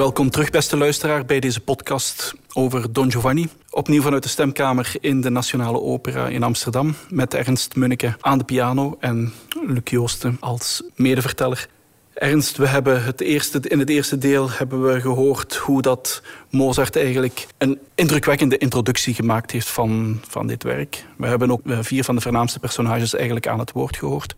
Welkom terug, beste luisteraar, bij deze podcast over Don Giovanni. Opnieuw vanuit de stemkamer in de Nationale Opera in Amsterdam. Met Ernst Munneke aan de piano en Luc Joosten als medeverteller. Ernst, we hebben het eerste, in het eerste deel hebben we gehoord hoe dat Mozart eigenlijk een indrukwekkende introductie gemaakt heeft van, van dit werk. We hebben ook vier van de voornaamste personages eigenlijk aan het woord gehoord.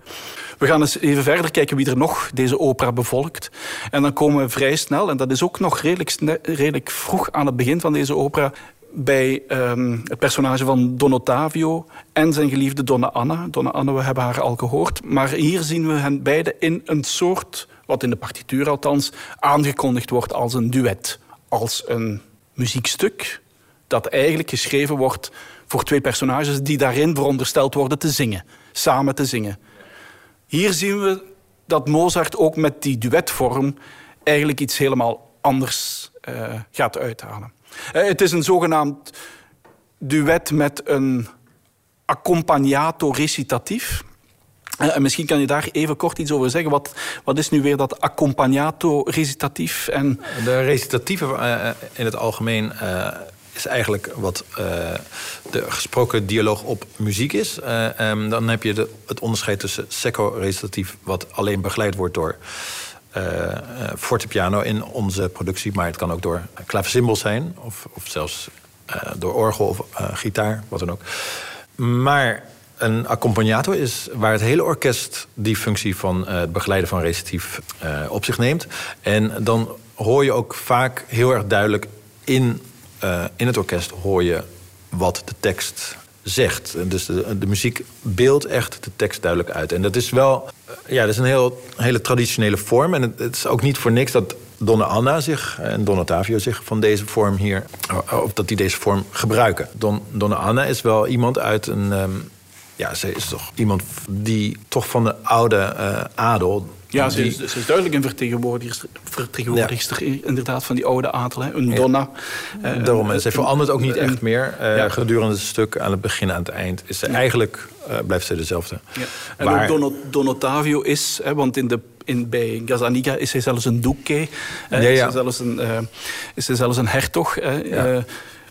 We gaan eens even verder kijken wie er nog deze opera bevolkt. En dan komen we vrij snel, en dat is ook nog redelijk, redelijk vroeg aan het begin van deze opera, bij um, het personage van Don Ottavio en zijn geliefde Donna Anna. Donna Anna, we hebben haar al gehoord. Maar hier zien we hen beiden in een soort, wat in de partituur althans, aangekondigd wordt als een duet. Als een muziekstuk dat eigenlijk geschreven wordt voor twee personages die daarin verondersteld worden te zingen. Samen te zingen. Hier zien we dat Mozart ook met die duetvorm eigenlijk iets helemaal anders uh, gaat uithalen. Uh, het is een zogenaamd duet met een accompagnato recitatief. Uh, misschien kan je daar even kort iets over zeggen. Wat, wat is nu weer dat accompagnato recitatief? En... De recitatieve in het algemeen is eigenlijk wat de gesproken dialoog op muziek is. Um, dan heb je het onderscheid tussen secco-recitatief... wat alleen begeleid wordt door fortepiano in onze productie... maar het kan ook door klaversymbol zijn... of, of zelfs door orgel of gitaar, wat dan ook. Maar een accompagnato is waar het hele orkest... die functie van het begeleiden van recitatief op zich neemt. En dan hoor je ook vaak heel erg duidelijk in in het orkest hoor je wat de tekst zegt. Dus de, muziek beeldt echt de tekst duidelijk uit. En dat is wel uh, ja, dat is een heel, hele traditionele vorm. En het, is ook niet voor niks dat Donna Anna zich en Don Ottavio zich van deze vorm hier... of dat die deze vorm gebruiken. Don, Donna Anna is wel iemand uit een... Um, ja, ze is toch iemand die toch van de oude adel ja, ze is, ze is duidelijk een vertegenwoordigster, vertegenwoordigster inderdaad van die oude adel. Hè. Een donna. Daarom, ze verandert ook niet echt meer. Uh, ja. Gedurende het stuk, aan het begin, aan het eind... is ze eigenlijk, uh, blijft ze dezelfde. Ja. En ook Don, Don Ottavio is, hè, want in de in, bij Gazzaniga is hij zelfs een duque. Ja, ja. Is, hij zelfs een, uh, is hij zelfs een hertog. Uh,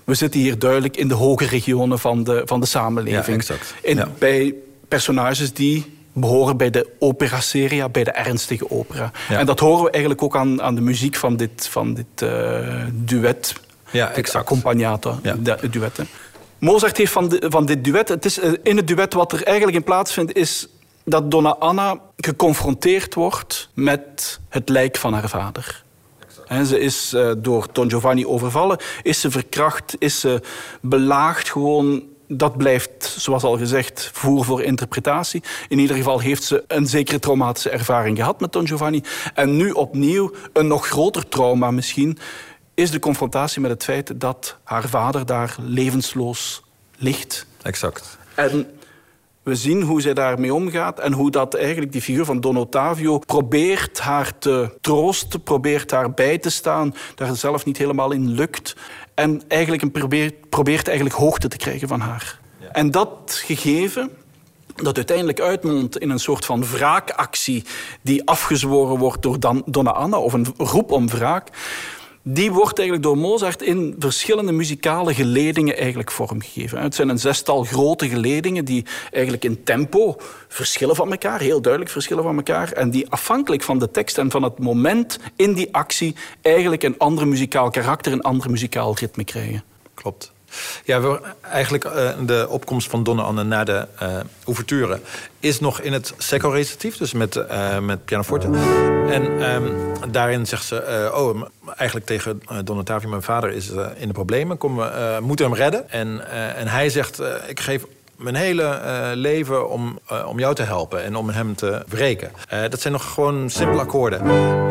we zitten hier duidelijk in de hoge regionen van de, van de samenleving. Ja, exact. In, bij personages die behoren bij de opera seria, bij de ernstige opera. Ja. En dat horen we eigenlijk ook aan, aan de muziek van dit, van dit uh, duet. Ja, exact. Accompagnato, ja. duet. Mozart heeft van, de, van dit duet... Het is uh, in het duet wat er eigenlijk in plaatsvindt... is dat Donna Anna geconfronteerd wordt met het lijk van haar vader. He, ze is uh, door Don Giovanni overvallen, is ze verkracht, is ze belaagd gewoon dat blijft, zoals al gezegd, voer voor interpretatie. In ieder geval heeft ze een zekere traumatische ervaring gehad met Don Giovanni. En nu opnieuw een nog groter trauma misschien is de confrontatie met het feit dat haar vader daar levensloos ligt. Exact. En we zien hoe zij daarmee omgaat en hoe dat eigenlijk die figuur van Don Ottavio probeert haar te troosten, probeert haar bij te staan, daar zelf niet helemaal in lukt. En eigenlijk probeert, probeert eigenlijk hoogte te krijgen van haar. Ja. En dat gegeven, dat uiteindelijk uitmondt in een soort van wraakactie die afgezworen wordt door Donna Anna, of een roep om wraak, die wordt eigenlijk door Mozart in verschillende muzikale geledingen eigenlijk vormgegeven. Het zijn een zestal grote geledingen die eigenlijk in tempo verschillen van elkaar, heel duidelijk verschillen van elkaar, en die afhankelijk van de tekst en van het moment in die actie eigenlijk een ander muzikaal karakter, een ander muzikaal ritme krijgen. Klopt. Ja, we, eigenlijk uh, de opkomst van Donna Anne na de uh, ouverture is nog in het secco-recitatief, dus met, uh, met pianoforte. En um, daarin zegt ze, oh, eigenlijk tegen Don Ottavio, mijn vader is in de problemen, kom, we moeten hem redden. En, en hij zegt, ik geef mijn hele uh, leven om, uh, om jou te helpen en om hem te wreken. Uh, dat zijn nog gewoon simpele akkoorden.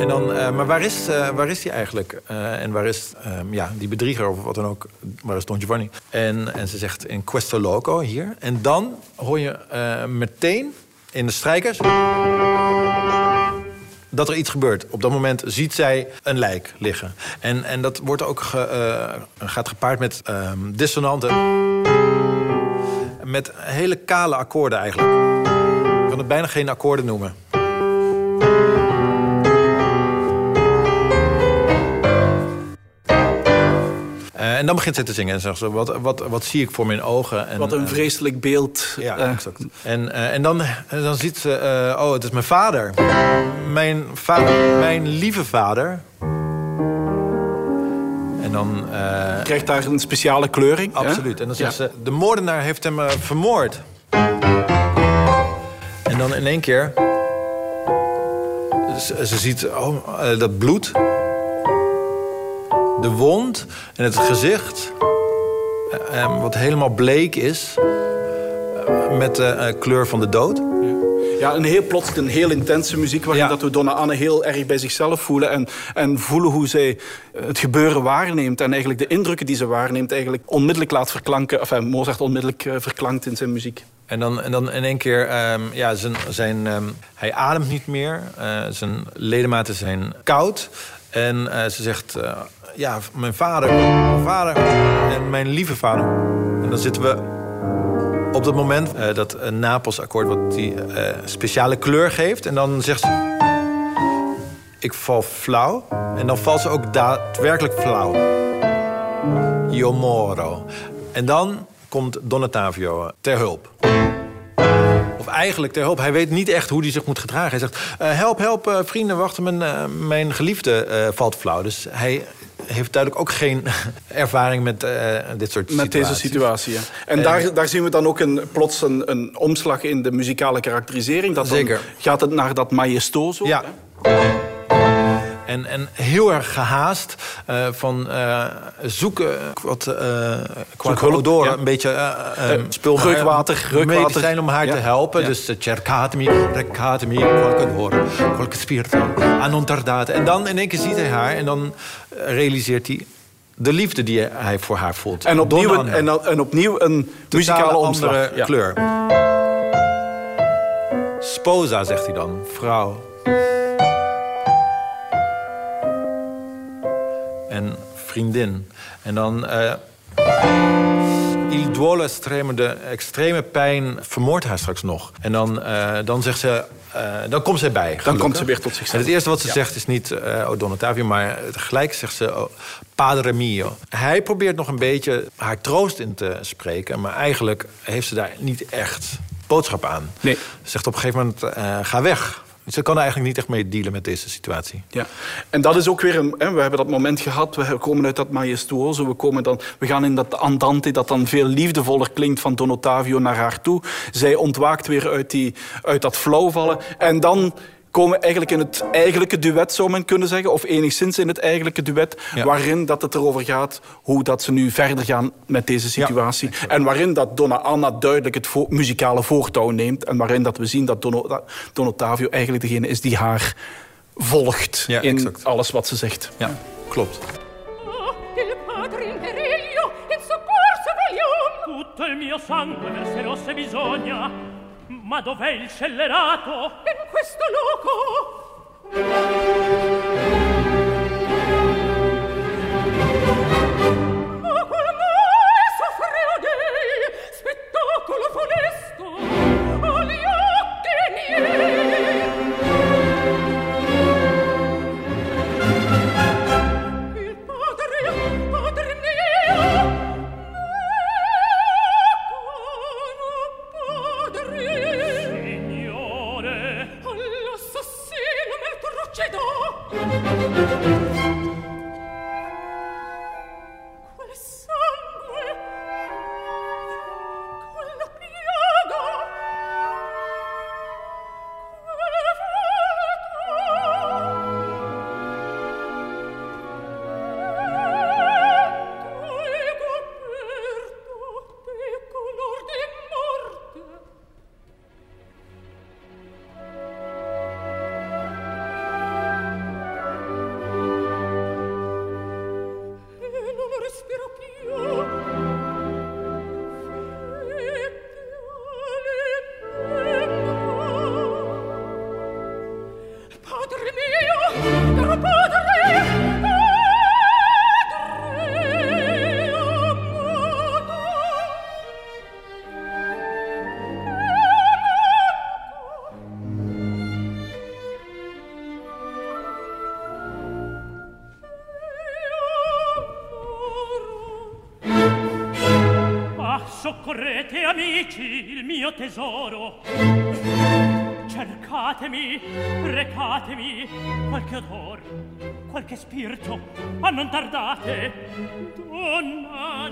En dan, maar waar is, waar is die eigenlijk? en waar is um, ja, die bedrieger of wat dan ook? Waar is Don Giovanni? En, en ze zegt in Questo Loco hier. En dan hoor je meteen in de strijkers dat er iets gebeurt. Op dat moment ziet zij een lijk liggen. En, en dat wordt ook gaat gepaard met um, dissonanten met hele kale akkoorden eigenlijk. Ik kan het bijna geen akkoorden noemen. en dan begint zij te zingen en zegt ze: wat, wat, wat zie ik voor mijn ogen? En, wat een vreselijk beeld. Ja, exact. En, en dan, dan ziet ze: oh, het is mijn vader. Mijn vader, mijn lieve vader. En dan... Uh, Krijgt daar een speciale kleuring. Absoluut. En dan zegt ze, de moordenaar heeft hem uh, vermoord. En dan in één keer... Ze, ze ziet oh, uh, dat bloed. De wond en het gezicht. wat helemaal bleek is. met de kleur van de dood. Ja, een heel plots een heel intense muziek... waarin dat we Donna Anne heel erg bij zichzelf voelen... En, en voelen hoe zij het gebeuren waarneemt... en eigenlijk de indrukken die ze waarneemt... eigenlijk onmiddellijk laat verklanken... enfin, Mozart onmiddellijk uh, verklankt in zijn muziek. En dan, en dan in één keer, um, ja, zijn, zijn, um, hij ademt niet meer. Uh, zijn ledematen zijn koud. En uh, ze zegt, ja, mijn vader, mijn vader en mijn lieve vader. En dan zitten we op dat moment uh, dat een Napels-akkoord wat die uh, speciale kleur geeft. En dan zegt ze... Ik val flauw. En dan valt ze ook daadwerkelijk flauw. Io moro. En dan komt Donatavio ter hulp. Of eigenlijk ter hulp. Hij weet niet echt hoe hij zich moet gedragen. Hij zegt, help, help, vrienden, wachten, mijn, mijn geliefde valt flauw. Dus hij heeft duidelijk ook geen ervaring met uh, dit soort met deze situatie, ja. En daar, daar zien we dan ook een, plots een, een omslag in de muzikale karakterisering. Dat Zeker. gaat het naar dat majestoso. Ja. En, en heel erg gehaast uh, van uh, zoeken wat uh, qua door ja. een beetje uh, spul reukwater, reukwater zijn om haar ja. te helpen. Ja. Dus cercatemi, recatemi, qualche spirito, anontardate. En dan in één keer ziet hij haar en dan realiseert hij de liefde die hij voor haar voelt. En opnieuw, een, en, en opnieuw een muzikale omslag. kleur. Sposa, zegt hij dan, vrouw. Vriendin. En dan... Uh, Il duolo estreme, de extreme pijn vermoordt haar straks nog. En dan, uh, dan zegt ze... Uh, dan komt zij bij. Gelukkig. Dan komt ze weer tot zichzelf. En het eerste wat ze ja. zegt is niet uh, Donatavio, maar tegelijk zegt ze oh, Padre mio. Hij probeert nog een beetje haar troost in te spreken, maar eigenlijk heeft ze daar niet echt boodschap aan. Nee. Ze zegt op een gegeven moment: ga weg. Ze kan eigenlijk niet echt mee dealen met deze situatie. Ja, en dat is ook weer een. We hebben dat moment gehad. We komen uit dat majestuoso. We, komen dan, we gaan in dat andante dat dan veel liefdevoller klinkt van Don Ottavio naar haar toe. Zij ontwaakt weer uit, die, uit dat flauwvallen. En dan komen eigenlijk in het eigenlijke duet, zou men kunnen zeggen. Of enigszins in het eigenlijke duet. Waarin dat het erover gaat hoe dat ze nu verder gaan met deze situatie. en waarin dat Donna Anna duidelijk het vo muzikale voortouw neemt. En waarin dat we zien dat Don, Don Ottavio eigenlijk degene is die haar volgt ja, in exact. alles wat ze zegt. Ja, klopt. Tutto il mio sangue verserò se bisogna Ma dov'è il scellerato? In questo loco! Tesoro. Cercatemi, recatemi qualche odor, qualche spirito, ma non tardate. Donna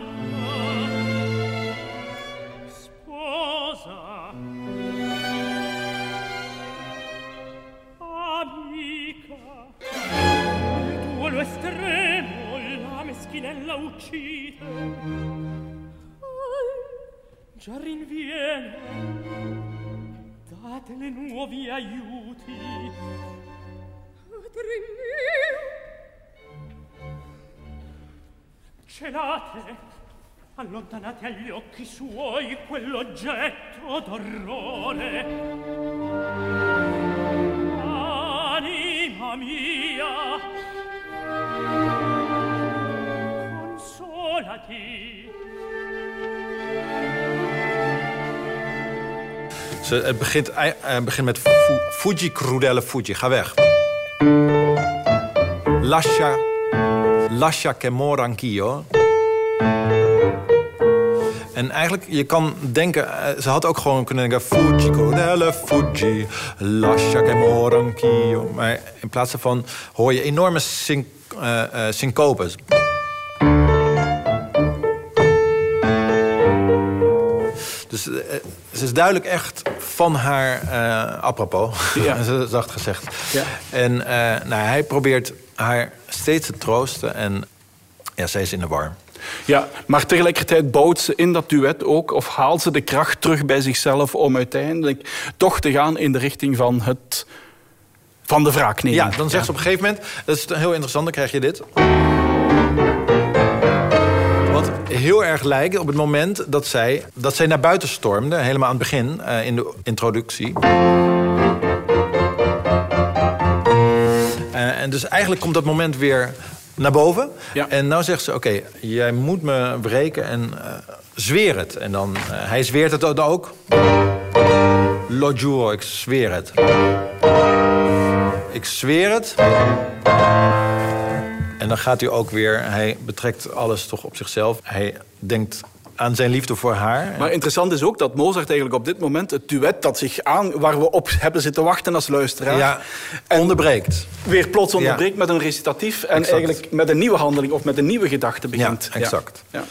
sposa, amica, il tuo lo estremo la meschinella uccide. Già rinviene date le nuovi aiuti. Padre mio! Celate, allontanate agli occhi suoi quell'oggetto d'orrore. Anima mia, consolati. Het begint, ei- eh, begint met fu, Fuji crudele Fuji. Ga weg. Lascia, lascia che mora anch'io. En eigenlijk, je kan denken, eh, ze had ook gewoon kunnen denken... Fuji crudele Fuji, lascia che mora anch'io. Maar in plaats daarvan hoor je enorme syn, eh, eh, syncopes. Dus eh, ze is duidelijk echt van haar eh apropos, Ja. Zacht gezegd. Ja. En eh, nou, hij probeert haar steeds te troosten en ja, zij is in de war. Ja, maar tegelijkertijd bouwt ze in dat duet ook, of haalt ze de kracht terug bij zichzelf om uiteindelijk toch te gaan in de richting van, het, van de wraakneming. Ja, dan zegt ze op een gegeven moment, dat is heel interessant, dan krijg je dit. Heel erg lijkt op het moment dat zij, dat zij naar buiten stormde, helemaal aan het begin, eh, in de introductie. Eh, en dus eigenlijk komt dat moment weer naar boven. Ja. En nou zegt ze, oké, jij moet me wreken en eh, zweer het. En dan, hij zweert het dan ook. Lo giuro, ik zweer het. Ik zweer het. En dan gaat hij ook weer, hij betrekt alles toch op zichzelf. Hij denkt aan zijn liefde voor haar. Maar interessant is ook dat Mozart eigenlijk op dit moment het duet dat zich aan, waar we op hebben zitten wachten als luisteraar, ja, onderbreekt. weer plots onderbreekt met een recitatief en Exact. eigenlijk met een nieuwe handeling of met een nieuwe gedachte begint. Ja, exact. Ja.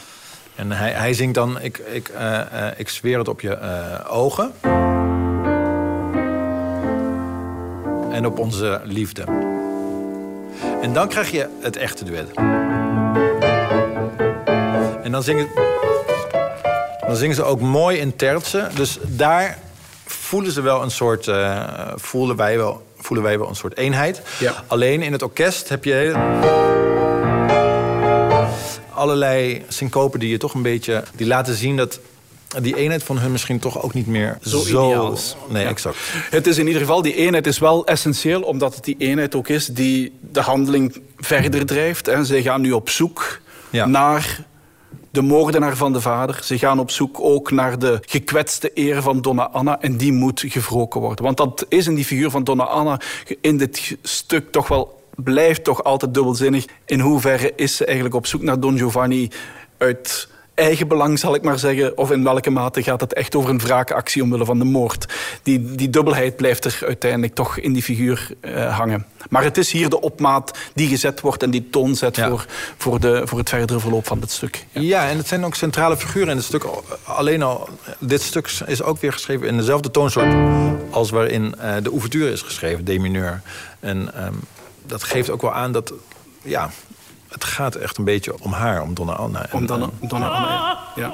En hij, hij zingt dan, ik, ik, eh, eh, ik zweer het op je eh, ogen. En op onze liefde. En dan krijg je het echte duet. En dan zingen, dan zingen ze ook mooi in terzen. Dus daar voelen ze wel een soort... eh, voelen, wij wel, voelen wij wel een soort eenheid. Ja. Alleen in het orkest heb je allerlei syncopen die je toch een beetje... die laten zien dat die eenheid van hun misschien toch ook niet meer Zo zo... ideaal is. Nee, Ja. exact. Het is in ieder geval, die eenheid is wel essentieel, omdat het die eenheid ook is die de handeling verder drijft. En ze gaan nu op zoek Ja. naar de moordenaar van de vader. Ze gaan op zoek ook naar de gekwetste eer van Donna Anna. En die moet gewroken worden. Want dat is in die figuur van Donna Anna in dit stuk toch wel blijft toch altijd dubbelzinnig. In hoeverre is ze eigenlijk op zoek naar Don Giovanni uit eigen belang, zal ik maar zeggen? Of in welke mate gaat het echt over een wraakactie omwille van de moord? Die, die dubbelheid blijft er uiteindelijk toch in die figuur eh, hangen. Maar het is hier de opmaat die gezet wordt en die toon zet Ja. voor, voor, de, voor het verdere verloop van dit stuk. Ja. Ja, en het zijn ook centrale figuren in het stuk. Alleen al, dit stuk is ook weer geschreven in dezelfde toonsoort... als waarin eh, de ouverture is geschreven, D mineur. En ehm, dat geeft ook wel aan dat... Ja, het gaat echt een beetje om haar, om Donna Anna. En, Om Donna, eh, Donna Anna. Ja.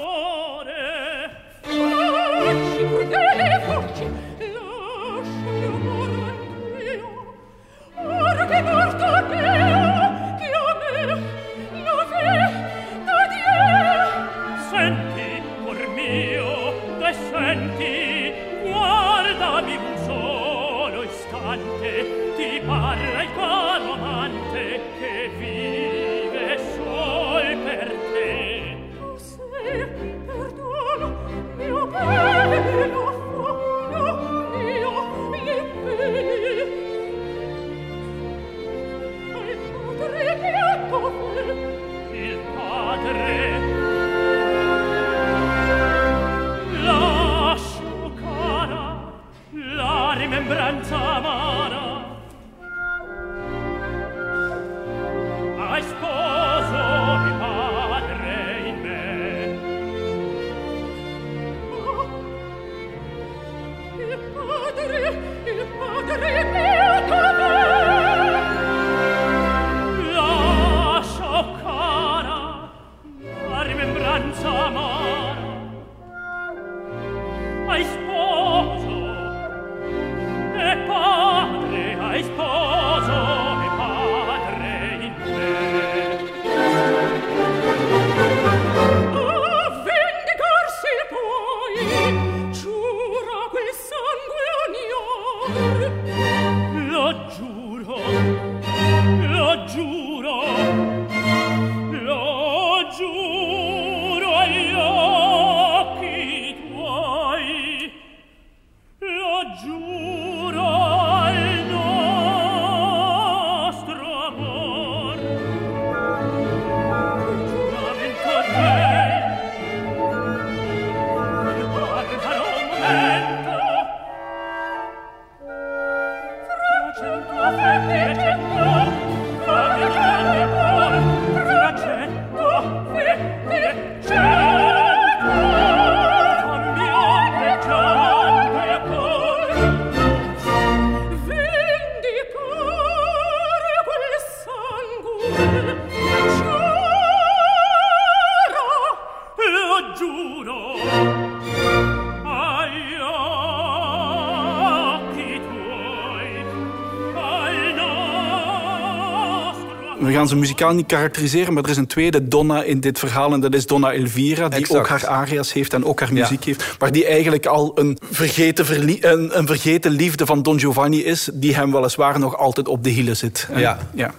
Gaan ze muzikaal niet karakteriseren, maar er is een tweede Donna in dit verhaal. En dat is Donna Elvira, die Exact. ook haar aria's heeft en ook haar muziek heeft. Maar die eigenlijk al een vergeten, verlie- een, een vergeten liefde van Don Giovanni is. Die hem weliswaar nog altijd op de hielen zit. En- Ja. ja.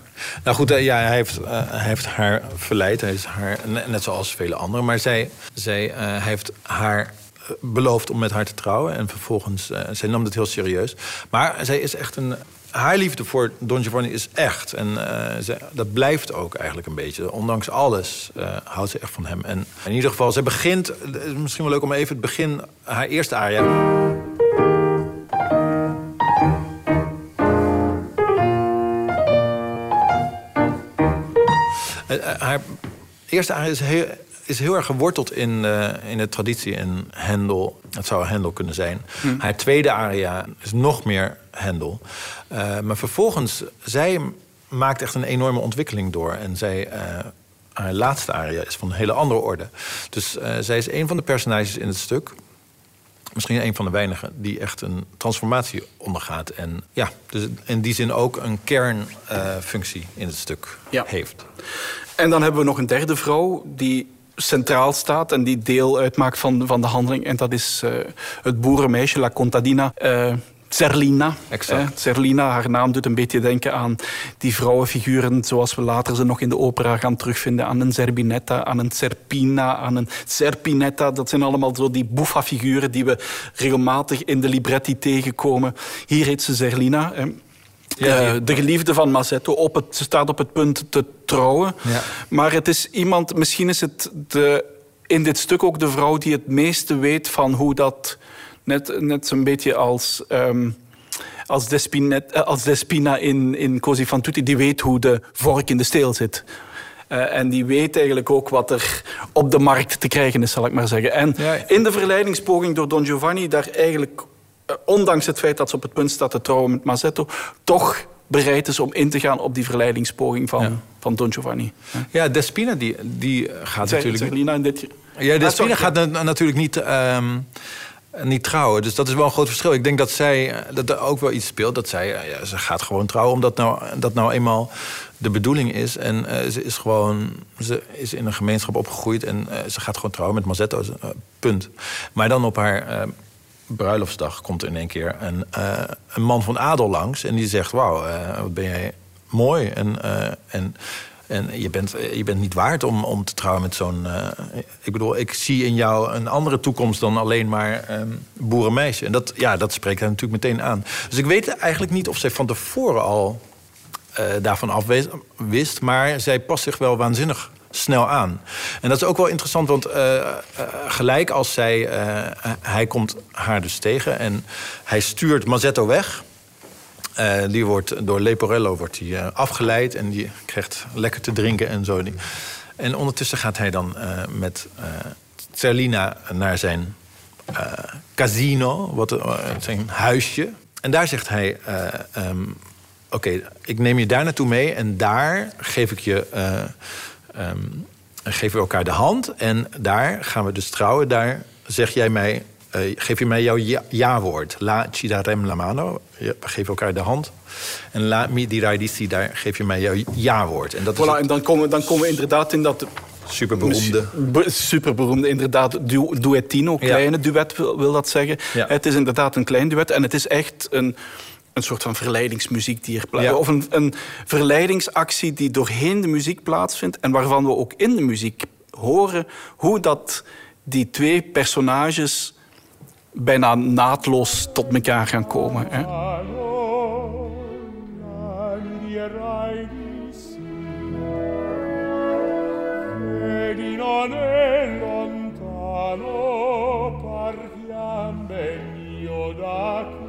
Nou goed, eh, ja, hij, heeft, eh, hij heeft haar verleid. Hij is haar, ne- net zoals vele anderen. Maar zij, zij, eh, hij heeft haar beloofd om met haar te trouwen. En vervolgens, zij nam het heel serieus. Maar zij is echt een... Haar liefde voor Don Giovanni is echt. En eh, dat blijft ook eigenlijk een beetje. Ondanks alles eh, houdt ze echt van hem. En in ieder geval, zij begint... Het is misschien wel leuk om even het begin... Haar eerste aria... Eh, eh, haar eerste aria is heel, is heel erg geworteld in, eh, in de traditie in Handel. Het zou Handel kunnen zijn. Haar tweede aria is nog meer Handel. Eh, maar vervolgens, zij maakt echt een enorme ontwikkeling door. En zij, eh, haar laatste aria is van een hele andere orde. Dus zij is een van de personages in het stuk misschien een van de weinigen die echt een transformatie ondergaat. En ja, dus in die zin ook een kernfunctie in het stuk Ja. heeft. En dan hebben we nog een derde vrouw die centraal staat en die deel uitmaakt van, van de handeling. En dat is eh, het boerenmeisje, La Contadina. eh, Zerlina. Exact. Eh, Zerlina, haar naam doet een beetje denken aan die vrouwenfiguren zoals we later ze nog in de opera gaan terugvinden. Aan een Zerbinetta, aan een Serpina, aan een Serpinetta. Dat zijn allemaal zo die boeffa-figuren die we regelmatig in de libretti tegenkomen. Hier heet ze Zerlina. Ja, Eh, die- de geliefde van Mazzetto op het, ze staat op het punt te trouwen. Ja. Maar het is iemand, misschien is het de, in dit stuk ook de vrouw die het meeste weet van hoe dat. Net, net zo'n beetje als. ehm, als, Despinet, eh, als Despina in, in Così fan tutti, die weet hoe de vork in de steel zit. Eh, en die weet eigenlijk ook wat er op de markt te krijgen is, zal ik maar zeggen. En Ja, ja. in de verleidingspoging door Don Giovanni, daar eigenlijk, ondanks het feit dat ze op het punt staat te trouwen met Mazzetto, toch bereid is om in te gaan op die verleidingspoging van, Ja. van Don Giovanni. Ja, Despina die, die gaat Zeg- natuurlijk... zeg Lina in dit... Ja, Ah, Despina gaat na- natuurlijk niet, ehm, niet trouwen. Dus dat is wel een groot verschil. Ik denk dat zij eh, dat er ook wel iets speelt. Dat zij, eh, ja, ze gaat gewoon trouwen omdat nou, dat nou eenmaal de bedoeling is. En eh, ze is gewoon, ze is in een gemeenschap opgegroeid en eh, ze gaat gewoon trouwen met Mazzetto. eh, punt. Maar dan op haar eh, bruiloftsdag komt in één keer een, eh, een man van adel langs en die zegt: Wauw, eh, wat ben jij mooi. En, eh, en, en je, bent, je bent niet waard om, om te trouwen met zo'n. ik bedoel, ik zie in jou een andere toekomst dan alleen maar ehm boerenmeisje. En dat, ja, dat spreekt hij natuurlijk meteen aan. Dus ik weet eigenlijk niet of zij van tevoren al daarvan af wist, maar zij past zich wel waanzinnig snel aan. En dat is ook wel interessant, want gelijk als zij... hij komt haar dus tegen en hij stuurt Mazzetto weg... die wordt door Leporello wordt die, afgeleid en die krijgt lekker te drinken en zo. En ondertussen gaat hij dan met Zerlina naar zijn casino, wat, zijn huisje. En daar zegt hij: uh, um, Oké, ik neem je daar naartoe mee en daar geef ik je. Um, geven we elkaar de hand en daar gaan we dus trouwen. Daar zeg jij mij, uh, geef je mij jouw ja-woord. La cidarem la mano. We geven elkaar de hand. En la mi dirai daar geef je mij jouw ja-woord. En, dat voilà, en dan komen, dan komen we inderdaad in dat Superberoemde. Superberoemde, inderdaad. Du duettino, kleine duet wil, dat zeggen. Het is inderdaad een klein duet en het is echt een, een soort van verleidingsmuziek die er plaatsvindt. Of een, een verleidingsactie die doorheen de muziek plaatsvindt en waarvan we ook in de muziek horen hoe dat die twee personages bijna naadloos tot elkaar gaan komen. Hè? non è lontano partiam ben io da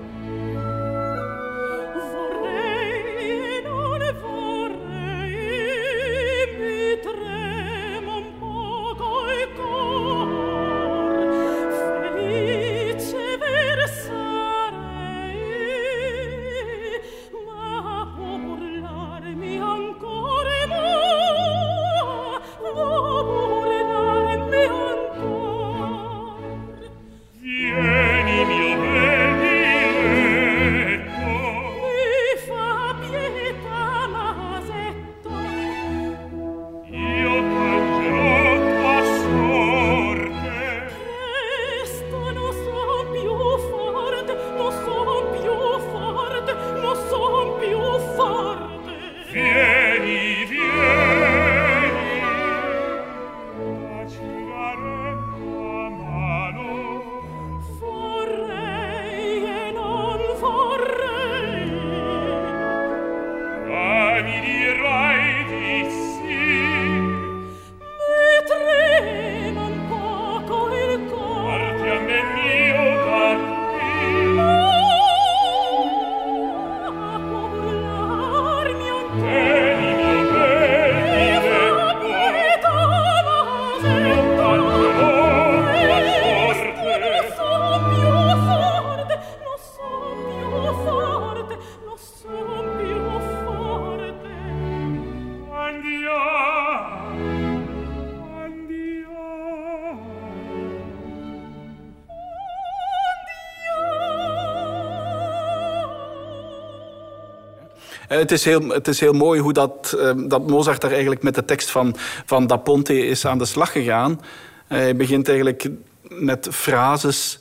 het, is heel, het is heel mooi hoe dat, ehm, dat Mozart daar eigenlijk met de tekst van, van Da Ponte is aan de slag gegaan. hij begint eigenlijk met frases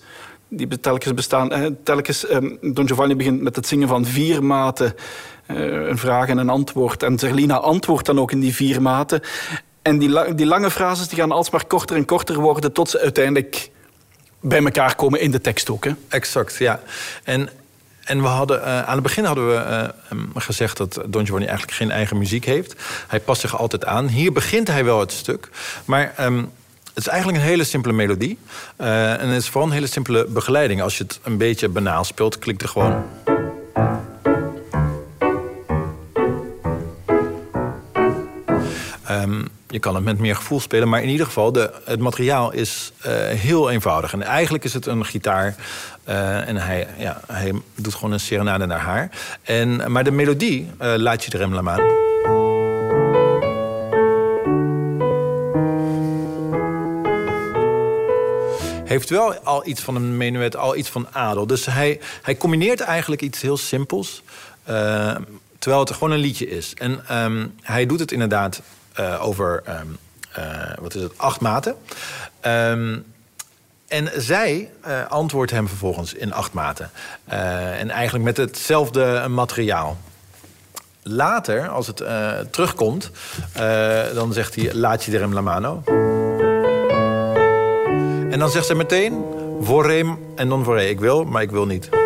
die telkens bestaan. telkens, ehm, Don Giovanni begint met het zingen van vier maten. Eh, een vraag en een antwoord. En Zerlina antwoordt dan ook in die vier maten. En die, die lange frases die gaan alsmaar korter en korter worden... tot ze uiteindelijk bij elkaar komen in de tekst ook. Hè? Exact, ja. En en we hadden, uh, aan het begin hadden we uh, gezegd dat Don Giovanni eigenlijk geen eigen muziek heeft. Hij past zich altijd aan. Hier begint hij wel het stuk. Maar um, het is eigenlijk een hele simpele melodie. Uh, en het is vooral een hele simpele begeleiding. Als je het een beetje banaal speelt, klinkt er gewoon... je kan het met meer gevoel spelen, maar in ieder geval, de, het materiaal is uh, heel eenvoudig. En eigenlijk is het een gitaar uh, en hij, ja, hij doet gewoon een serenade naar haar. En, maar de melodie, uh, Laat je de rem maan. heeft wel al iets van een menuet, al iets van adel. Dus hij, hij combineert eigenlijk iets heel simpels... Terwijl het gewoon een liedje is. En um, hij doet het inderdaad uh, over um, uh, wat is het, acht maten. Um, en zij uh, antwoordt hem vervolgens in acht maten. en eigenlijk met hetzelfde materiaal. Later, als het terugkomt, dan zegt hij... laat je er hem la mano. En dan zegt ze meteen... vorem en non vorrei. Ik wil, maar ik wil niet.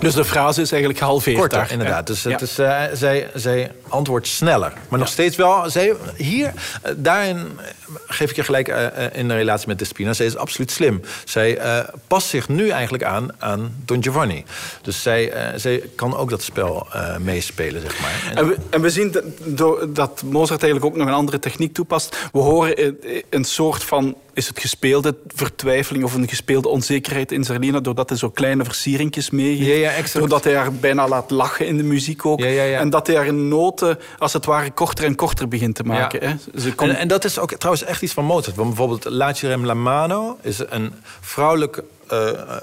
Dus de frase is eigenlijk gehalveerd Korter, daar. inderdaad. Dus het is, uh, zij, zij antwoordt sneller. Maar nog steeds wel... Zij, hier, uh, daarin geef ik je gelijk uh, in de relatie met Despina. Zij is absoluut slim. Zij past zich nu eigenlijk aan, aan Don Giovanni. Dus zij, zij kan ook dat spel meespelen, zeg maar. En, en, we, en we, zien dat, dat Mozart eigenlijk ook nog een andere techniek toepast. We horen een soort van is het gespeelde vertwijfeling of een gespeelde onzekerheid in Zerlina, doordat hij zo kleine versieringjes meegeeft. Ja, ja, exact. doordat hij haar bijna laat lachen in de muziek ook. Ja, ja, ja. En dat hij haar noten, als het ware, korter en korter begint te maken. Hè. Ze komt... en, en, dat is ook trouwens echt iets van Mozart. Want bijvoorbeeld Lacerem la mano is een vrouwelijk uh, uh,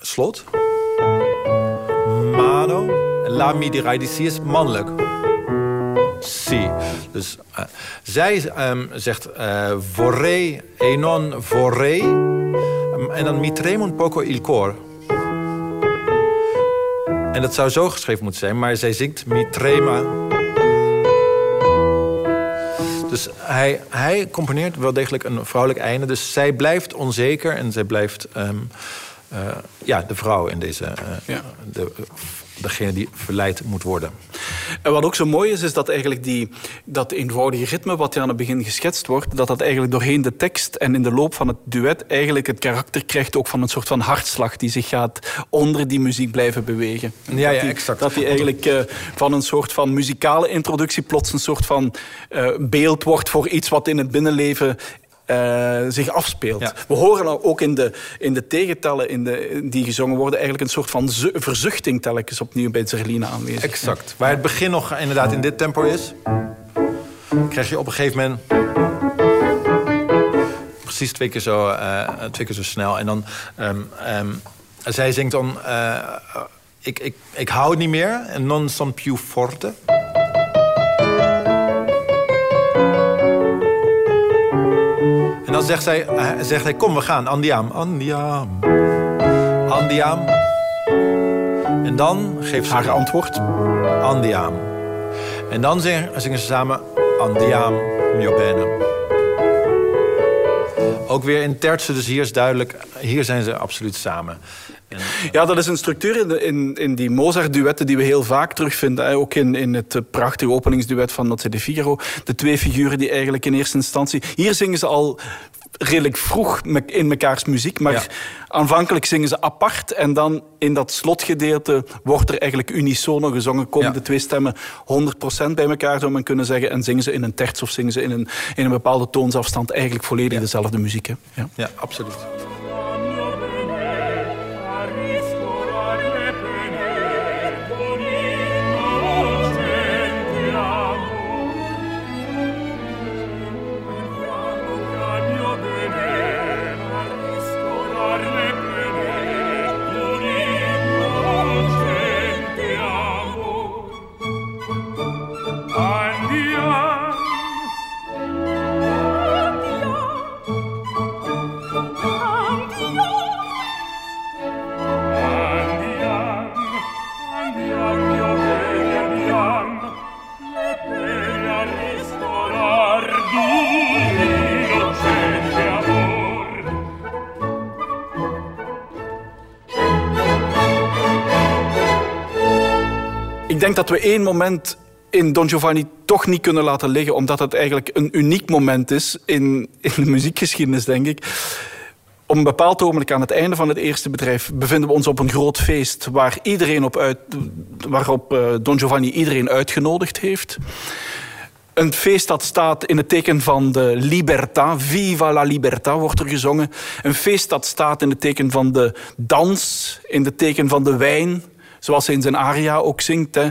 slot. Mano. La mi di is mannelijk. Si. Dus uh, zij um, zegt uh, vorrei e non vorrei. Um, en dan mi tremo un poco il cor. En dat zou zo geschreven moeten zijn, maar zij zingt mi trema. Dus hij, hij componeert wel degelijk een vrouwelijk einde. Dus zij blijft onzeker en zij blijft um, uh, ja, de vrouw in deze... Uh, ja. de, degene die verleid moet worden. En wat ook zo mooi is, is dat eigenlijk die, dat eenvoudige ritme wat aan het begin geschetst wordt, dat dat eigenlijk doorheen de tekst en in de loop van het duet eigenlijk het karakter krijgt ook van een soort van hartslag die zich gaat onder die muziek blijven bewegen. Ja, ja, die, exact. Dat die eigenlijk uh, van een soort van muzikale introductie plots een soort van uh, beeld wordt voor iets wat in het binnenleven uh, zich afspeelt. Ja. We horen ook in de, in de tegentellen in de, die gezongen worden... eigenlijk een soort van verzuchting telkens opnieuw bij Zerlina aanwezig. Exact. Ja. Waar het begin nog inderdaad in dit tempo is... krijg je op een gegeven moment... precies twee keer zo, uh, twee keer zo snel. En dan... Um, um, zij zingt dan... Uh, ik, ik, ik hou het niet meer. En non son più forte. Dan zegt, zij, zegt hij, kom we gaan, andiam, andiam, andiam. En dan geeft ze haar antwoord, andiam. En dan zingen, zingen ze samen, andiam, mio bene. Ook weer in tertsen, dus hier is duidelijk, hier zijn ze absoluut samen. En, ja, dat is een structuur in, in, in die Mozart-duetten die we heel vaak terugvinden. Ook in, in het prachtige openingsduet van Nozze de Figaro. De twee figuren die eigenlijk in eerste instantie... Hier zingen ze al redelijk vroeg in mekaars muziek. Maar ja. aanvankelijk zingen ze apart. En dan in dat slotgedeelte wordt er eigenlijk unisono gezongen. Komen ja. de twee stemmen 100% bij elkaar, zou men kunnen zeggen. En zingen ze in een terts of zingen ze in een, in een bepaalde toonsafstand. Eigenlijk volledig ja. dezelfde muziek. Hè? Ja. ja, absoluut. Denk dat we één moment in Don Giovanni toch niet kunnen laten liggen, omdat het eigenlijk een uniek moment is in, in de muziekgeschiedenis, denk ik. Op een bepaald ogenblik aan het einde van het eerste bedrijf bevinden we ons op een groot feest waar iedereen op uit, waarop uh, Don Giovanni iedereen uitgenodigd heeft. Een feest dat staat in het teken van de libertà. Viva la libertà wordt er gezongen. Een feest dat staat in het teken van de dans, in het teken van de wijn. Zoals hij in zijn aria ook zingt. Hè.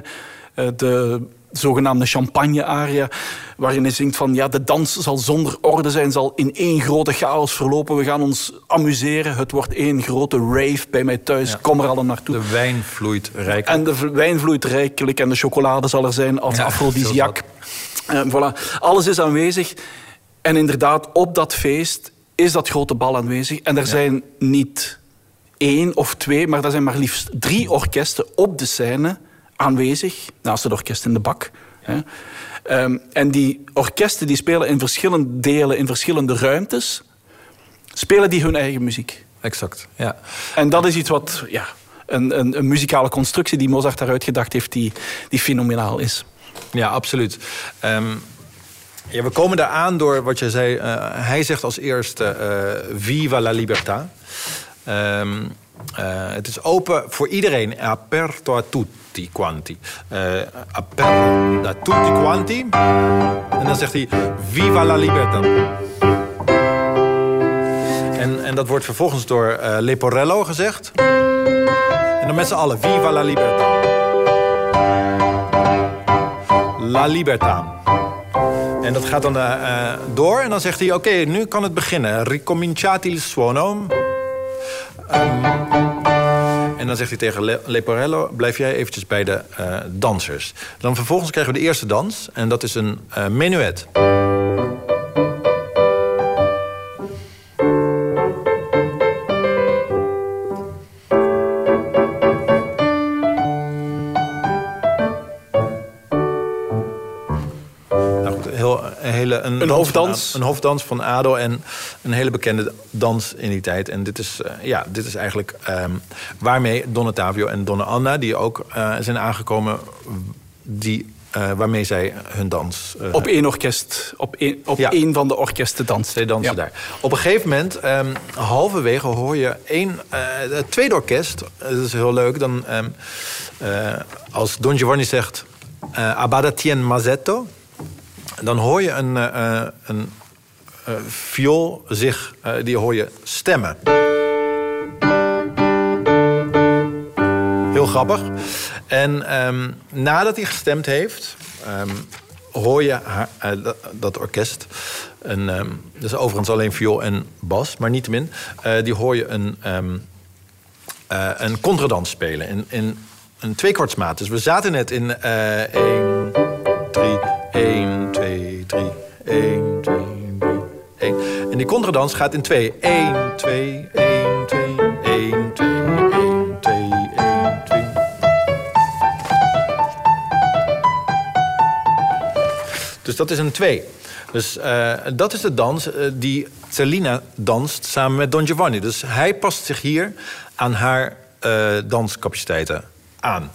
De zogenaamde champagne-aria. Waarin hij zingt van ja, de dans zal zonder orde zijn, zal in één grote chaos verlopen. We gaan ons amuseren. Het wordt één grote rave bij mij thuis. Ja. Kom er allen naartoe. De wijn vloeit rijkelijk. En de wijn vloeit rijkelijk. En de chocolade zal er zijn als ja, afrodisiak. Uh, voilà. Alles is aanwezig. En inderdaad, op dat feest is dat grote bal aanwezig. En er ja. zijn niet één of twee, maar er zijn maar liefst drie orkesten op de scène aanwezig, naast het orkest in de bak. Hè. Um, en die orkesten die spelen in verschillende delen, in verschillende ruimtes, spelen die hun eigen muziek. Exact, ja. En dat is iets wat ja, een, een, een muzikale constructie die Mozart daaruit gedacht heeft, die, die fenomenaal is. Ja, absoluut. Ehm, ja, we komen daar aan door wat je zei. Uh, hij zegt als eerste uh, Viva la libertà. Um, uh, het is open voor iedereen. Aperto a tutti quanti. aperto a tutti quanti. En dan zegt hij Viva la libertà. En, en dat wordt vervolgens door Leporello gezegd. En dan met z'n allen Viva la libertà. La libertà. En dat gaat dan uh, door en dan zegt hij... oké, nu kan het beginnen. Ricominciati il suono. Um, en dan zegt hij tegen Le Leporello... blijf jij eventjes bij de uh, dansers. Dan vervolgens krijgen we de eerste dans. En dat is een menuet. Een, een hoofddans. Van, een hoofddans van Ado en een hele bekende dans in die tijd. En dit is, uh, ja, dit is eigenlijk um, waarmee Donatavio en Donna Anna, die ook uh, zijn aangekomen, die uh, waarmee zij hun dans... Uh, op één orkest, op één, op ja. één van de orkesten dansen. Zij dansen ja. daar. Op een gegeven moment, um, halverwege, hoor je één, uh, het tweede orkest. Dat is heel leuk. Dan, um, als Don Giovanni zegt... Abada tien mazzetto dan hoor je een, uh, een uh, viool zich, die hoor je stemmen. Heel grappig. En um, nadat hij gestemd heeft, um, hoor je dat, orkest. Een, um, dat is overigens alleen viool en bas, maar niettemin. die hoor je een, een contradans spelen in, in een tweekwartsmaat. Dus we zaten net in 1, 3, 1, 2, 3. 1, 2, 3, 1. En die contradans gaat in 2. 1, 2, 1, 2, 1, 2, 1, 2, 1, 2. Dus dat is een 2. Dus uh, dat is de dans uh, die Celina danst samen met Don Giovanni. Dus hij past zich hier aan haar uh, danscapaciteiten aan.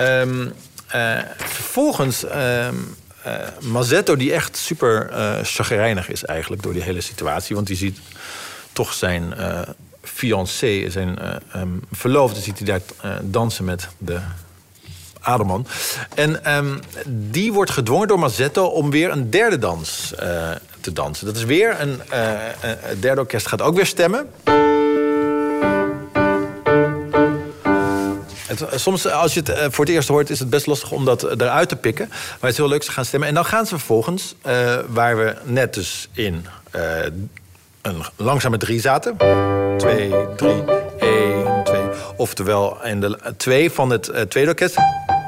Um, vervolgens um, Mazzetto, die echt super uh, chagrijnig is eigenlijk door die hele situatie. Want die ziet toch zijn uh, fiancé, zijn um, verloofde, ziet hij daar dansen met de Adelman. En um, die wordt gedwongen door Mazzetto om weer een derde dans te dansen. Dat is weer een derde orkest gaat ook weer stemmen. Eh, soms, eh, als je het eh, voor het eerst hoort, is het best lastig om dat eruit te pikken. Maar het is heel leuk, ze gaan stemmen. En dan gaan ze vervolgens, waar we net dus in een langzame drie zaten. Twee, drie, één, twee. Oftewel in de twee van het tweede orkest.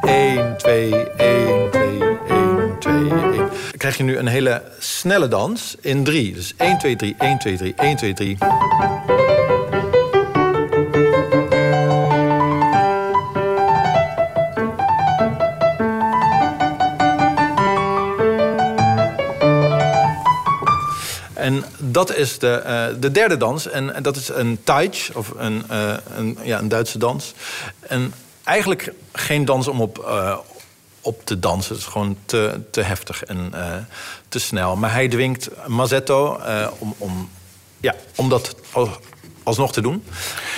1, 2, 1, 2, 1, 2, 1. Dan krijg je nu een hele snelle dans in drie. Dus 1, 2, 3, 1, 2, 3, 1, 2, 3. Dat is de, uh, de derde dans. En, en, dat is een Taich, of een, uh, een, ja, een Duitse dans. En eigenlijk geen dans om op, uh, op te dansen. Het is gewoon te, te heftig en te snel. Maar hij dwingt Mazzetto om, om, ja, om dat alsnog te doen.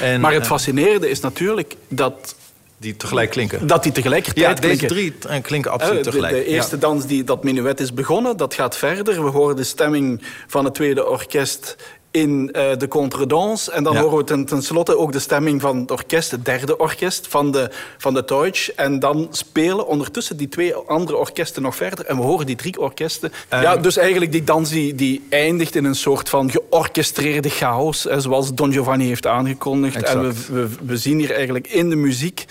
En, maar het fascinerende is natuurlijk dat die tegelijk klinken. Dat die tegelijkertijd ja, deze klinken. drie klinken absoluut tegelijk. De, de eerste ja. dans, die, dat minuet is begonnen, dat gaat verder. We horen de stemming van het tweede orkest in uh, de contredanse. En dan ja. horen we ten, tenslotte ook de stemming van het orkest, het derde orkest van de, van de Deutsch. En dan spelen ondertussen die twee andere orkesten nog verder. En we horen die drie orkesten. Um, ja, dus eigenlijk die dans die, die eindigt in een soort van georchestreerde chaos. Hè, zoals Don Giovanni heeft aangekondigd. Exact. En we, we, we, zien hier eigenlijk in de muziek...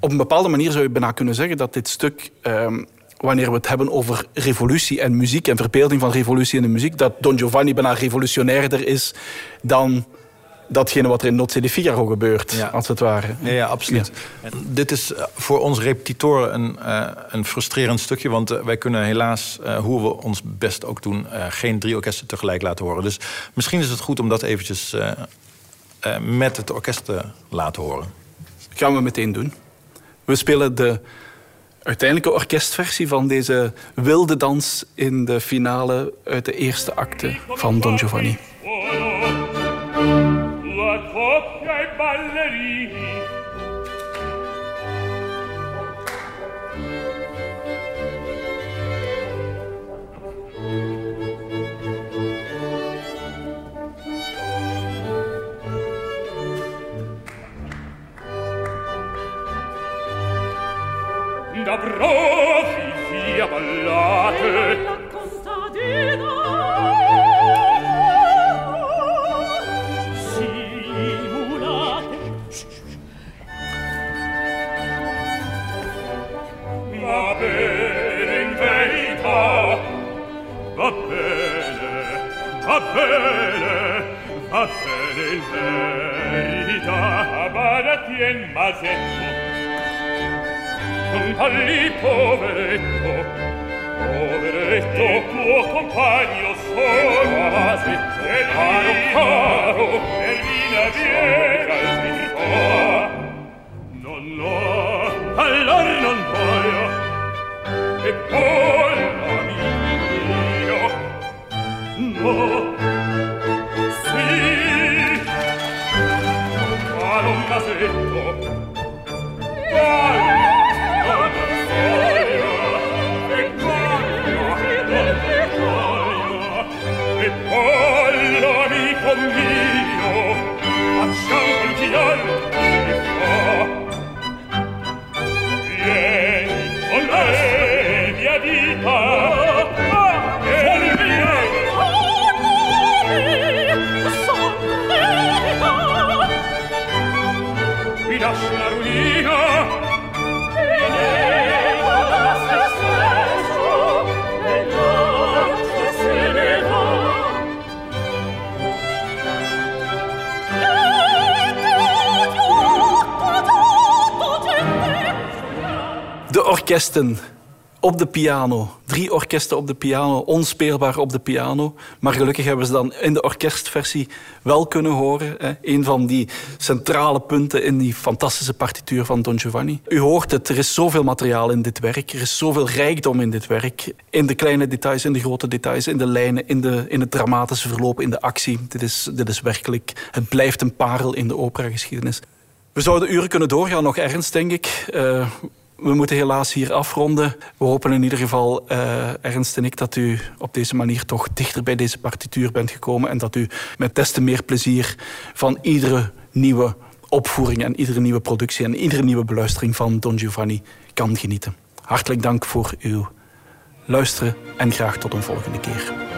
Op een bepaalde manier zou je bijna kunnen zeggen dat dit stuk... Um, wanneer we het hebben over revolutie en muziek en verbeelding van revolutie in de muziek, dat Don Giovanni bijna revolutionairder is dan datgene wat er in Nozze di Figaro gebeurt, ja. als het ware. Ja, ja absoluut. Ja. dit is eh, voor ons repetitoren een, uh, een frustrerend stukje... want uh, wij kunnen helaas, uh, hoe we ons best ook doen... geen drie orkesten tegelijk laten horen. Dus misschien is het goed om dat eventjes met het orkest te laten horen. gaan we meteen doen. We spelen de uiteindelijke orkestversie van deze wilde dans in de finale uit de eerste acte van Don Giovanni. Gabrochi via ballate. La contadina Simulate. Va bene in verità. Va bene, va bene Va bene in verità. Masetto racconta lì poveretto poveretto il tuo compagno solo quasi e caro caro Ermina viene non no allor non voglio e poi amico no orkesten op de piano. Drie orkesten op de piano, onspeelbaar op de piano. Maar gelukkig hebben ze dan in de orkestversie wel kunnen horen. Hè, een van die centrale punten in die fantastische partituur van Don Giovanni. U hoort het, er is zoveel materiaal in dit werk. Er is zoveel rijkdom in dit werk. In de kleine details, in de grote details, in de lijnen, in, de, in het dramatische verloop, in de actie. Dit is, dit is werkelijk, het blijft een parel in de operageschiedenis. We zouden uren kunnen doorgaan, nog ernst, denk ik. Uh, we moeten helaas hier afronden. We hopen in ieder geval, uh, Ernst en ik, dat u op deze manier toch dichter bij deze partituur bent gekomen en dat u met des te meer plezier van iedere nieuwe opvoering en iedere nieuwe productie en iedere nieuwe beluistering van Don Giovanni kan genieten. Hartelijk dank voor uw luisteren en graag tot een volgende keer.